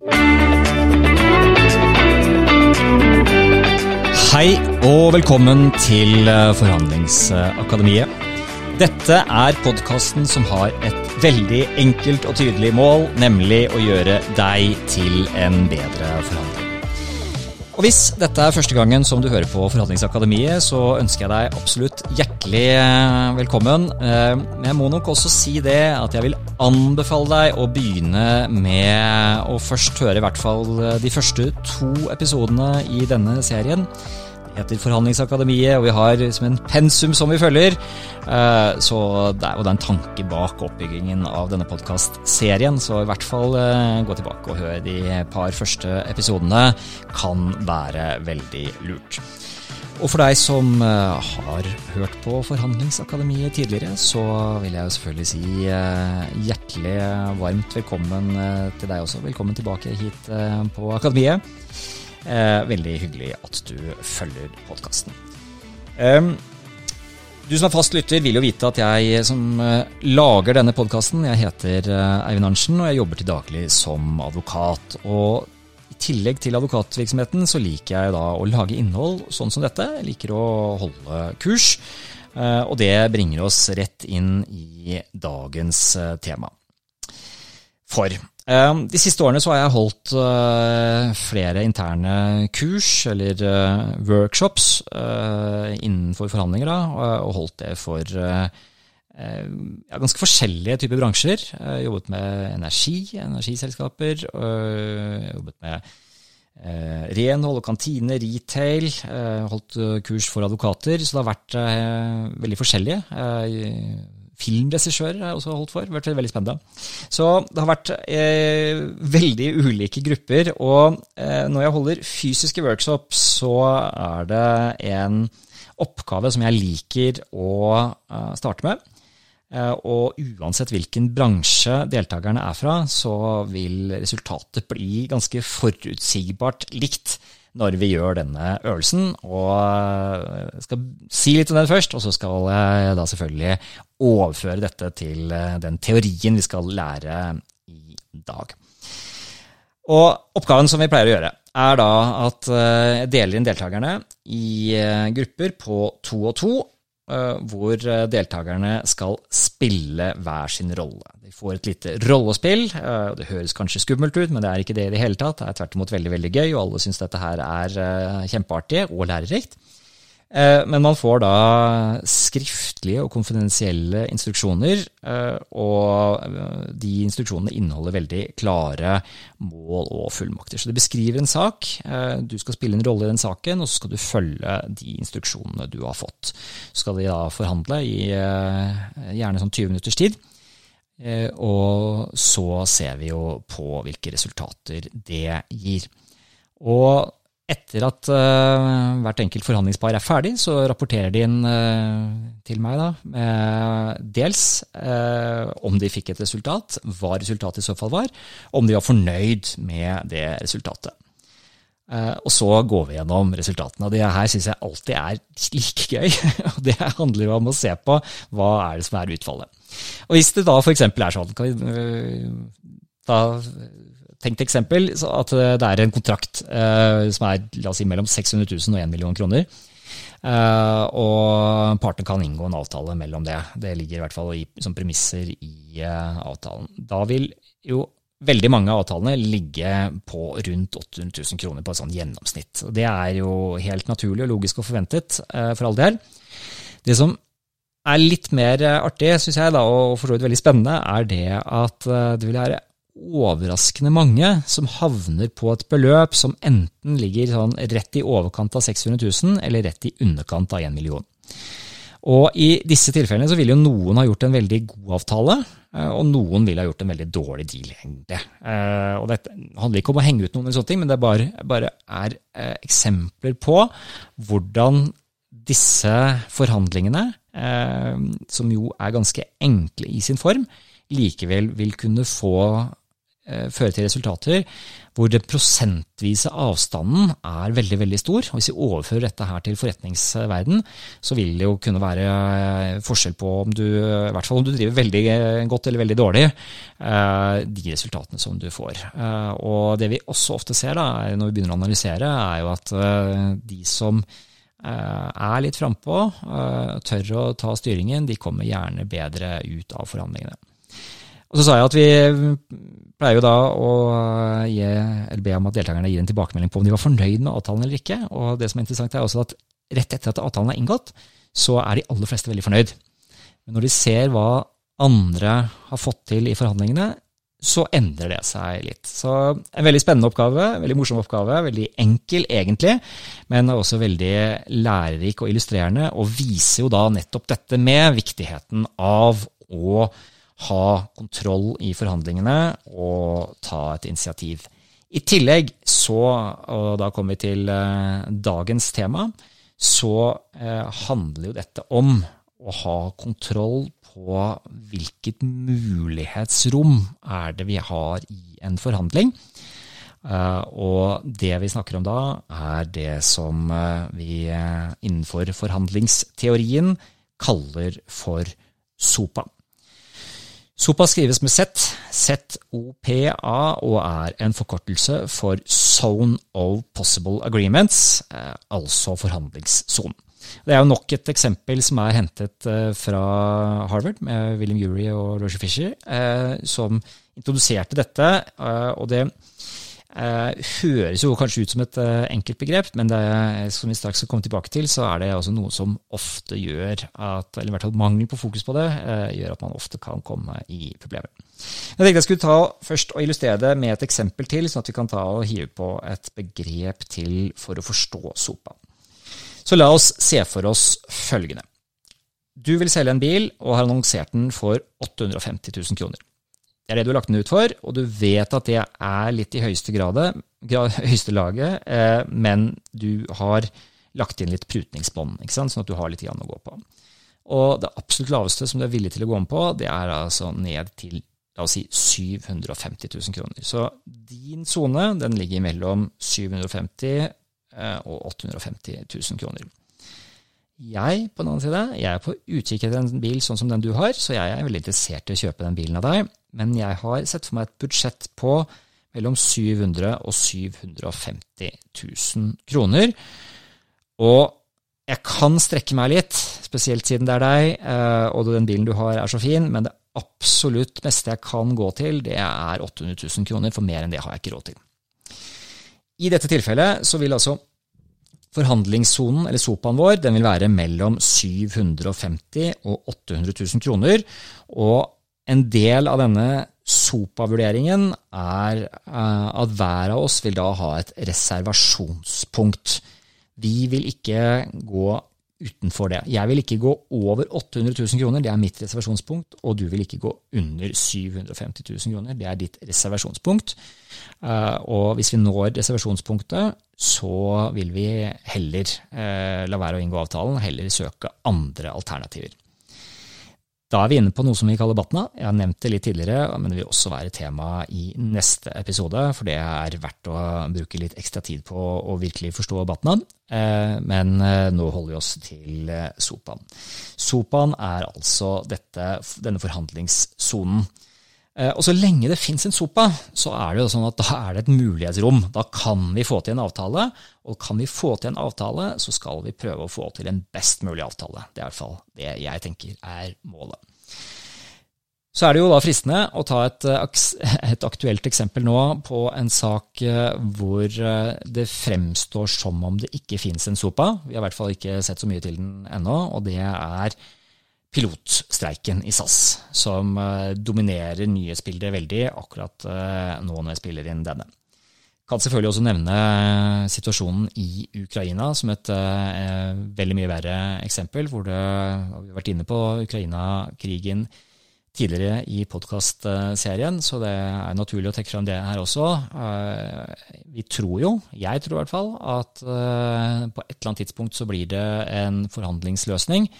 Hei og velkommen til eh, Forhandlingsakademiet. Dette er podkasten som har et veldig enkelt og tydelig mål, nemlig å gjøre deg til en bedre forhandler. Og Hvis dette er første gangen som du hører på Forhandlingsakademiet, så ønsker jeg deg absolutt hjertelig eh, velkommen. Eh, men jeg må nok også si det at jeg vil anbefale deg å begynne med å først høre i hvert fall de første to episodene i denne serien heter Forhandlingsakademiet, og vi har som en pensum som vi følger. Eh, så det er jo den tanke bak oppbyggingen av denne podkastserien. Så i hvert fall eh, gå tilbake og hør de par første episodene. Kan være veldig lurt. Og for deg som eh, har hørt på Forhandlingsakademiet tidligere, så vil jeg jo selvfølgelig si hjertelig varmt velkommen til deg også. Velkommen tilbake hit på Akademiet. Eh, veldig hyggelig at du følger podkasten. Um, du som er fast lytter, vil jo vite at jeg som uh, lager denne podkasten, jeg heter uh, Eivind Arntzen, og jeg jobber til daglig som advokat. Og i tillegg til advokatvirksomheten så liker jeg da å lage innhold sånn som dette. Jeg liker å holde kurs, uh, og det bringer oss rett inn i dagens tema. For Ehm, de siste årene så har jeg holdt eh, flere interne kurs, eller eh, workshops, eh, innenfor forhandlinger, da, og holdt det for ganske forskjellige typer bransjer. Jeg jobbet med energi, energiselskaper. Jobbet med renhold og kantine, retail. Holdt kurs for advokater. Så det har vært veldig forskjellige filmregissører har jeg også holdt for. Det har vært veldig spennende. Så det har vært eh, veldig ulike grupper. Og eh, når jeg holder fysiske workshops, så er det en oppgave som jeg liker å eh, starte med. Eh, og uansett hvilken bransje deltakerne er fra, så vil resultatet bli ganske forutsigbart likt når vi gjør denne øvelsen. Og jeg skal si litt om den først, og så skal jeg da selvfølgelig overføre dette til eh, den teorien vi skal lære i dag. Og oppgaven som vi pleier å gjøre, er da at eh, jeg deler inn deltakerne i eh, grupper på to og to, hvor deltakerne skal spille hver sin rolle. De får et lite rollespill. og Det høres kanskje skummelt ut, men det er ikke det i det hele tatt. Det er tvert imot veldig veldig gøy, og alle syns dette her er kjempeartig og lærerikt. Eh, men man får da skriftlige og konfidensielle instruksjoner, eh, og eh, de instruksjonene inneholder veldig klare mål og fullmakter. Så det beskriver en sak, du skal spille en rolle i den saken, og så skal du følge de instruksjonene du har fått. Så skal de da forhandle i gjerne sånn 20 minutters tid. Og så ser vi jo på hvilke resultater det gir. Og etter at uh, hvert enkelt forhandlingspar er ferdig, så rapporterer de inn uh, til meg da, med dels uh, om de fikk et resultat, hva resultatet i så fall var, om de var fornøyd med det resultatet. og så går vi gjennom resultatene. og Det her syns jeg alltid er like gøy. og Det handler jo om å se på hva er det som er utfallet. Og Hvis det da f.eks. er sånn, kan vi da tenkt eksempel at det er en kontrakt uh, som er la oss si, mellom 600 000 og 1 million kroner. Uh, og partene kan inngå en avtale mellom det. Det ligger i hvert fall i, som premisser i uh, avtalen. Da vil jo veldig mange av avtalene ligge på rundt 800 000 kroner på et sånn gjennomsnitt. Det er jo helt naturlig og logisk og forventet, for all del. Det som er litt mer artig, syns jeg, da, og for så vidt veldig spennende, er det at det vil være overraskende mange som havner på et beløp som enten ligger sånn rett i overkant av 600 000 eller rett i underkant av 1 million. Og I disse tilfellene så vil jo noen ha gjort en veldig god avtale, eh, og noen vil ha gjort en veldig dårlig deal. Eh, og Det handler ikke om å henge ut noen, eller sånne ting, men det bare, bare er eh, eksempler på hvordan disse forhandlingene, som jo er ganske enkle i sin form, likevel vil kunne få føre til resultater hvor den prosentvise avstanden er veldig veldig stor. Hvis vi overfører dette her til forretningsverden, så vil det jo kunne være forskjell på om du, i hvert fall om du driver veldig godt eller veldig dårlig, de resultatene som du får. Og Det vi også ofte ser da, når vi begynner å analysere, er jo at de som er litt frampå, tør å ta styringen, de kommer gjerne bedre ut av forhandlingene. Og Så sa jeg at vi pleier jo da å gi, eller be om at deltakerne gir en tilbakemelding på om de var fornøyd med avtalen eller ikke. Og det som er interessant er også at rett etter at avtalen er inngått, så er de aller fleste veldig fornøyd. Men når de ser hva andre har fått til i forhandlingene, så endrer det seg litt. Så en veldig spennende oppgave, veldig morsom oppgave, veldig enkel egentlig, men også veldig lærerik og illustrerende, og viser jo da nettopp dette med viktigheten av å ha kontroll i forhandlingene og ta et initiativ. I tillegg så, og da kommer vi til eh, dagens tema, så eh, handler jo dette om å ha kontroll på hvilket mulighetsrom er det vi har i en forhandling. Uh, og det vi snakker om da, er det som vi innenfor forhandlingsteorien kaller for SOPA. SOPA skrives med Z, ZOPA, og er en forkortelse for Zone of Possible Agreements, eh, altså forhandlingssonen. Det er jo nok et eksempel som er hentet eh, fra Harvard, med William Urie og Roger Fisher, eh, som introduserte dette. og det høres jo kanskje ut som et uh, enkelt begrep, men det, som vi straks skal komme tilbake til, så er det også noe som ofte gjør at, eller i hvert fall mangel på fokus på det, uh, gjør at man ofte kan komme i problemer. Jeg tenkte jeg skulle ta først og illustrere det med et eksempel til, sånn at vi kan ta og hive på et begrep til for å forstå SOPA. Så la oss se for oss følgende. Du vil selge en bil og har annonsert den for 850 000 kroner. Det er det du har lagt den ut for, og du vet at det er litt i høyeste, grade, høyeste laget, eh, men du har lagt inn litt prutningsbånd, sånn at du har litt igjen å gå på. Og det absolutt laveste som du er villig til å gå om på, det er altså ned til la oss si 750 000 kroner. Så din sone ligger mellom 750 eh, og 850 000 kroner. Jeg på den annen side, jeg er på utkikk etter en bil sånn som den du har, så jeg er veldig interessert i å kjøpe den bilen av deg men jeg har sett for meg et budsjett på mellom 700 og 750 000 kroner. Og jeg kan strekke meg litt, spesielt siden det er deg, eh, og den bilen du har er så fin, men det absolutt meste jeg kan gå til, det er 800 000 kroner, for mer enn det har jeg ikke råd til. I dette tilfellet så vil altså forhandlingssonen, eller SOPAen vår, den vil være mellom 750 og 800 000 kroner. Og en del av denne SOPA-vurderingen er eh, at hver av oss vil da ha et reservasjonspunkt. Vi vil ikke gå utenfor det. Jeg vil ikke gå over 800 000 kroner, det er mitt reservasjonspunkt, og du vil ikke gå under 750 000 kroner, det er ditt reservasjonspunkt. Eh, og hvis vi når reservasjonspunktet, så vil vi heller eh, la være å inngå avtalen, heller søke andre alternativer. Da er vi inne på noe som vi kaller BATNA. Jeg har nevnt det litt tidligere, men det vil også være tema i neste episode, for det er verdt å bruke litt ekstra tid på å virkelig forstå BATNA. Eh, men eh, nå holder vi oss til eh, SOPAN. SOPAN er altså dette, denne forhandlingssonen. Eh, og så lenge det fins en SOPA, så er det jo sånn at da er det et mulighetsrom. Da kan vi få til en avtale, og kan vi få til en avtale, så skal vi prøve å få til en best mulig avtale. Det er i hvert fall det jeg tenker er målet. Så er det jo da fristende å ta et, et aktuelt eksempel nå på en sak eh, hvor eh, det fremstår som om det ikke fins en SOPA. Vi har i hvert fall ikke sett så mye til den ennå, og det er pilotstreiken i SAS, som eh, dominerer nyhetsbildet veldig akkurat eh, nå når jeg spiller inn denne. Kan selvfølgelig også nevne eh, situasjonen i Ukraina som et veldig mye verre eksempel, hvor det, har vært inne på Ukraina-krigen tidligere i podkastserien, så det er naturlig å trekke fram det her også. Vi tror jo, jeg tror i hvert fall, at på et eller annet tidspunkt så blir det en forhandlingsløsning.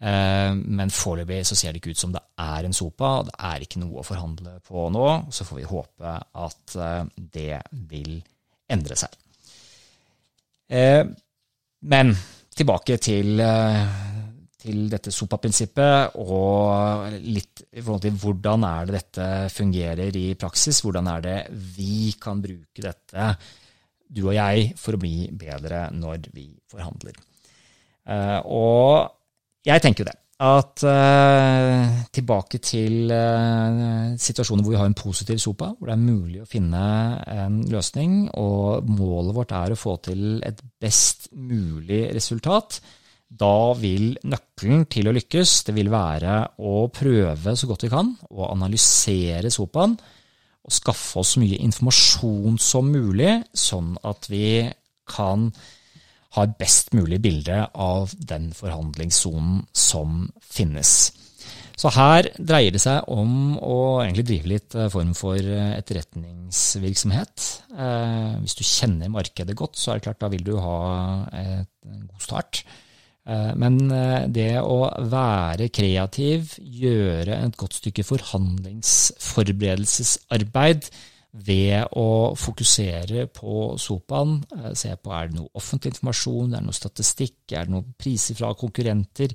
Eh, men foreløpig så ser det ikke ut som det er en sopa, det er ikke noe å forhandle på nå. Så får vi håpe at eh, det vil endre seg. Eh, men tilbake til, til dette SOPA-prinsippet, og litt i forhold til hvordan er det dette fungerer i praksis. Hvordan er det vi kan bruke dette, du og jeg, for å bli bedre når vi forhandler. Og jeg tenker jo det. At uh, tilbake til uh, situasjoner hvor vi har en positiv sopa, hvor det er mulig å finne en løsning, og målet vårt er å få til et best mulig resultat. Da vil nøkkelen til å lykkes det vil være å prøve så godt vi kan å analysere sopaen og skaffe oss så mye informasjon som mulig, sånn at vi kan har best mulig bilde av den forhandlingssonen som finnes. Så her dreier det seg om å egentlig drive litt eh, form for eh, etterretningsvirksomhet. Eh, hvis du kjenner markedet godt, så er det klart da vil du ha en god start. Men det å være kreativ, gjøre et godt stykke forhandlingsforberedelsesarbeid, ved å fokusere på sopaen, eh, se på er det noe offentlig informasjon, er det noe statistikk, er det noen priser fra konkurrenter.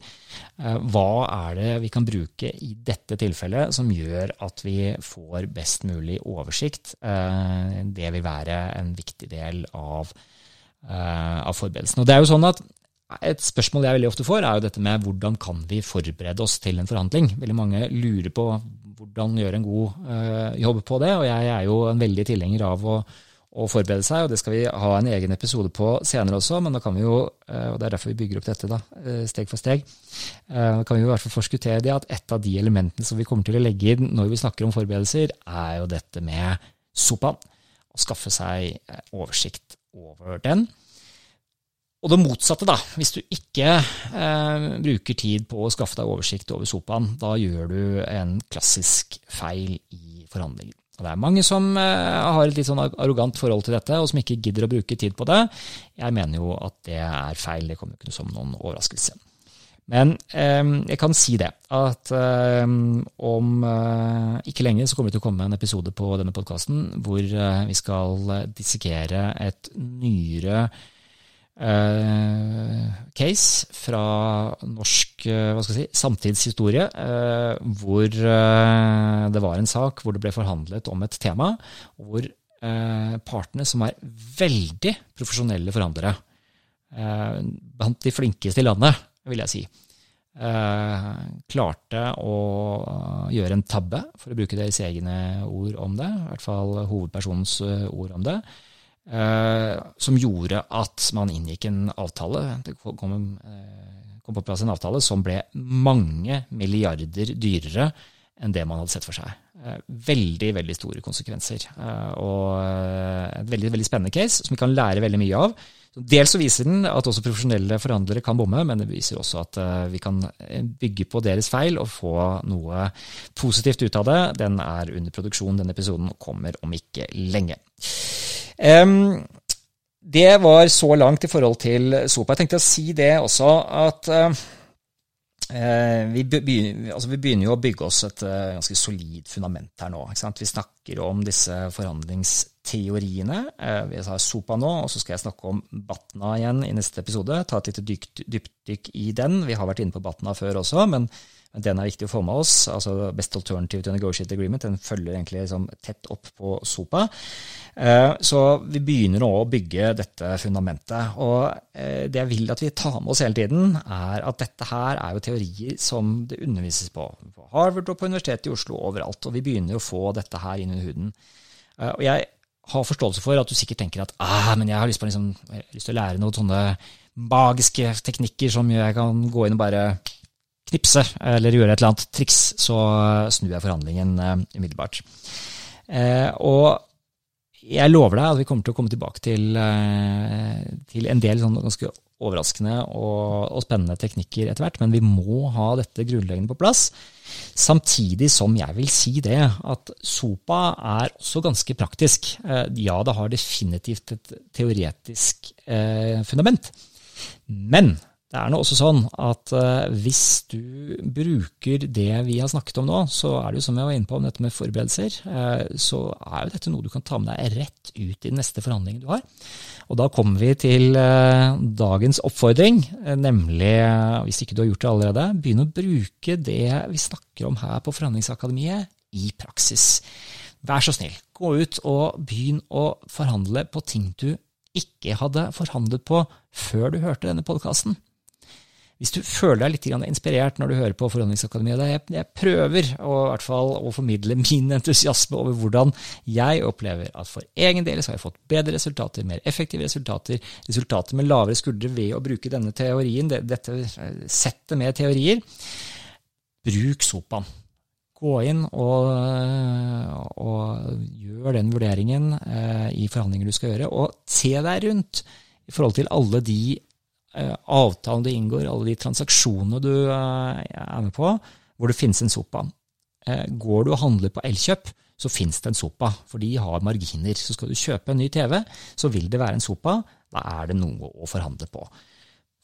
Eh, hva er det vi kan bruke i dette tilfellet som gjør at vi får best mulig oversikt? Eh, det vil være en viktig del av, av forberedelsen. Og det er jo sånn at et spørsmål jeg veldig ofte får, er jo dette med hvordan kan vi forberede oss til en forhandling. Veldig mange lurer på hvordan gjøre en god uh, jobb på det, og jeg er jo en veldig tilhenger av å, å, forberede seg, og det skal vi ha en egen episode på senere også, men da kan vi jo, uh, og det er derfor vi bygger opp dette da, uh, steg for steg, da kan vi jo i hvert fall forskuttere det at et av de elementene som vi kommer til å legge inn når vi snakker om forberedelser, er jo dette med sopaen. Å skaffe seg oversikt over den. Og det motsatte, da. Hvis du ikke eh, bruker tid på å skaffe deg oversikt over sopaen, da gjør du en klassisk feil i forhandlinger. Og Det er mange som eh, har et litt sånn arrogant forhold til dette, og som ikke gidder å bruke tid på det. Jeg mener jo at det er feil, det kommer ikke som noen overraskelse. Men eh, jeg kan si det, at eh, om eh, ikke lenge så kommer det til å komme en episode på denne podkasten hvor eh, vi skal dissekere et nyere case fra norsk jeg si, samtidshistorie, uh, hvor det var en sak hvor det ble forhandlet om et tema, hvor partene, som er veldig profesjonelle forhandlere, blant de flinkeste i landet, vil jeg si, klarte å gjøre en tabbe, for å bruke deres egne ord om det, i hvert fall hovedpersonens ord om det Eh, som gjorde at man inngikk en avtale. Det kom, eh, kom, på plass en avtale som ble mange milliarder dyrere enn det man hadde sett for seg. Eh, veldig, veldig store konsekvenser. og et veldig, veldig spennende case som vi kan lære veldig mye av. Dels så viser den at også profesjonelle forhandlere kan bomme, men det viser også at vi kan bygge på deres feil og få noe positivt ut av det. Den er under produksjon, denne episoden kommer om ikke lenge. Um, det var så langt i forhold til sopa. Jeg tenkte å si det også at uh, vi, begynner, altså vi, begynner, jo å bygge oss et uh, ganske solid fundament her nå. Vi snakker om disse forhandlingsteoriene. Uh, vi har sopa nå, og så skal jeg snakke om Batna igjen i neste episode. Ta et lite dypdykk i den. Vi har vært inne på Batna før også, men den er viktig å få med oss. altså Best Alternative to Negotiate Agreement den følger egentlig liksom tett opp på SOPA. Eh, så vi begynner nå å bygge dette fundamentet. Og eh, det jeg vil at vi tar med oss hele tiden, er at dette her er jo teorier som det undervises på. På Harvard og på Universitetet i Oslo, overalt. Og vi begynner å få dette her inn under huden. Eh, og jeg har forståelse for at du sikkert tenker at ah, men jeg har lyst, på, liksom, jeg har lyst til å lære noen sånne magiske teknikker som jeg kan gå inn og bare knipse eller gjøre et eller annet triks, så snur jeg forhandlingen eh, umiddelbart. Eh, og jeg lover deg at vi kommer til å komme tilbake til, eh, til en del sånn ganske overraskende og, og, spennende teknikker etter hvert, men vi må ha dette grunnleggende på plass. Samtidig som jeg vil si det, at SOPA er også ganske praktisk. Ja, det har definitivt et teoretisk eh, fundament, men det er nå også sånn at uh, hvis du bruker det vi har snakket om nå, så er det jo som jeg var inne på om dette med forberedelser, uh, så er jo dette noe du kan ta med deg rett ut i den neste forhandlingen du har. Og da kommer vi til uh, dagens oppfordring, nemlig, hvis ikke du har gjort det allerede, begynn å bruke det vi snakker om her på Forhandlingsakademiet i praksis. Vær så snill, gå ut og begynn å forhandle på ting du ikke hadde forhandlet på før du hørte denne podkasten. Hvis du føler deg litt inspirert når du hører på Forhandlingsakademiet jeg, prøver å, fall, å formidle min entusiasme over hvordan jeg opplever at for egen del så har jeg fått bedre resultater, mer effektive resultater, resultater med lavere skuldre ved å bruke denne teorien, dette settet med teorier. Bruk sopaen. Gå inn og, og gjør den vurderingen eh, i forhandlinger du skal gjøre, og se deg rundt i forhold til alle de Eh, avtalen du inngår, alle de transaksjonene du eh, er med på, hvor det finnes en sopa. Eh, går du og handler på Elkjøp, så finnes det en sopa, for de har marginer. Så skal du kjøpe en ny TV, så vil det være en sopa. Da er det noe å forhandle på.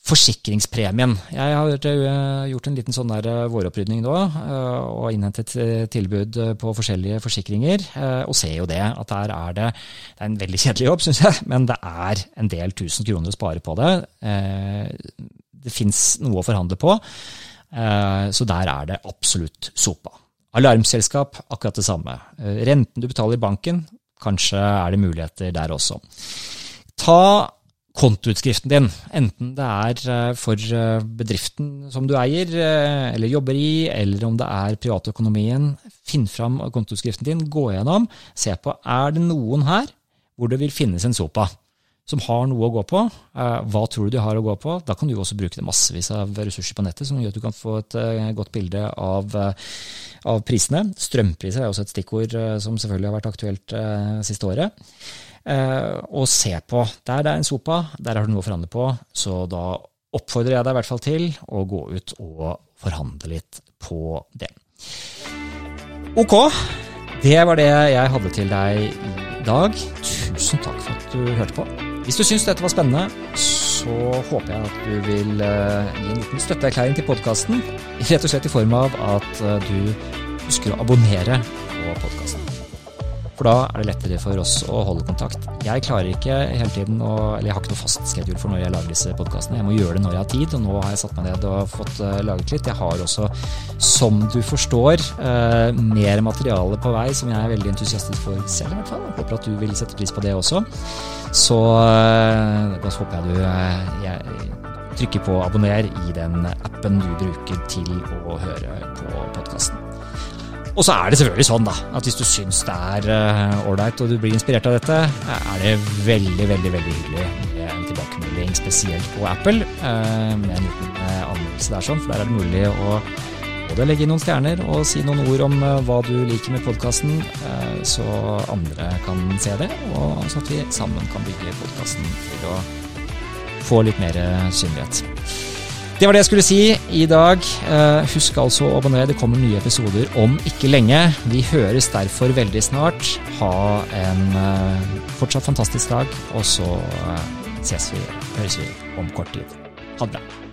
Forsikringspremien. Jeg har eh, gjort en liten sånn eh, våropprydding nå, eh, og innhentet tilbud på forskjellige forsikringer, og ser jo det at der er det Det er en veldig kjedelig jobb, syns jeg, men det er en del tusen kroner å spare på det. Det fins noe å forhandle på, så der er det absolutt sopa. Alarmselskap, akkurat det samme. Renten du betaler i banken, kanskje er det muligheter der også. Ta kontoutskriften din, enten det er eh, for eh, bedriften som du eier eh, eller jobber i, eller om det er privatøkonomien, finn fram kontoutskriften din, gå gjennom, se på er det noen her hvor det vil finnes en sopa som har noe å gå på. Hva tror du de har å gå på? Da kan du også bruke det massevis av ressurser på nettet, som gjør at du kan få et godt bilde av, av prisene. Strømpriser er også et stikkord som selvfølgelig har vært aktuelt siste året. Eh, og se på. Der det er en sopa, der har du noe å forhandle på. Så da oppfordrer jeg deg i hvert fall til å gå ut og forhandle litt på det. Ok, det var det jeg hadde til deg i dag. Tusen takk for at du hørte på. Hvis du syns dette var spennende, så håper jeg at du vil eh, gi en liten støtteerklæring til podkasten. Rett og slett i form av at eh, du husker å abonnere på podkasten. For da er det lettere for oss å holde kontakt. Jeg klarer ikke hele tiden å Eller jeg har ikke noe fast schedule for når jeg lager disse podkastene. Jeg må gjøre det når jeg har tid, og nå har jeg satt meg ned og fått uh, laget litt. Jeg har også, som du forstår, uh, mer materiale på vei som jeg er veldig entusiastisk for selv, i hvert fall. Håper at du vil sette pris på det også. Så uh, da håper jeg du jeg, trykker på abonner i den appen du bruker til å høre på podkasten. Og så er det selvfølgelig sånn da, at hvis du syns det er eh, ålreit uh, og du blir inspirert av dette, er det veldig veldig, veldig hyggelig med en tilbakemelding, spesielt på Apple, uh, med en liten uh, anmeldelse der, sånn, for der er det mulig å både legge inn noen stjerner og si noen ord om hva du liker med podkasten, så andre kan se det, og så at vi sammen kan bygge podkasten til å få litt mer synlighet. Det var det jeg skulle si i dag. Eh, husk altså å abonnere, det kommer nye episoder om ikke lenge. Vi høres derfor veldig snart. Ha en eh, fortsatt fantastisk dag, og så eh, ses vi, høres vi om kort tid. Ha det bra.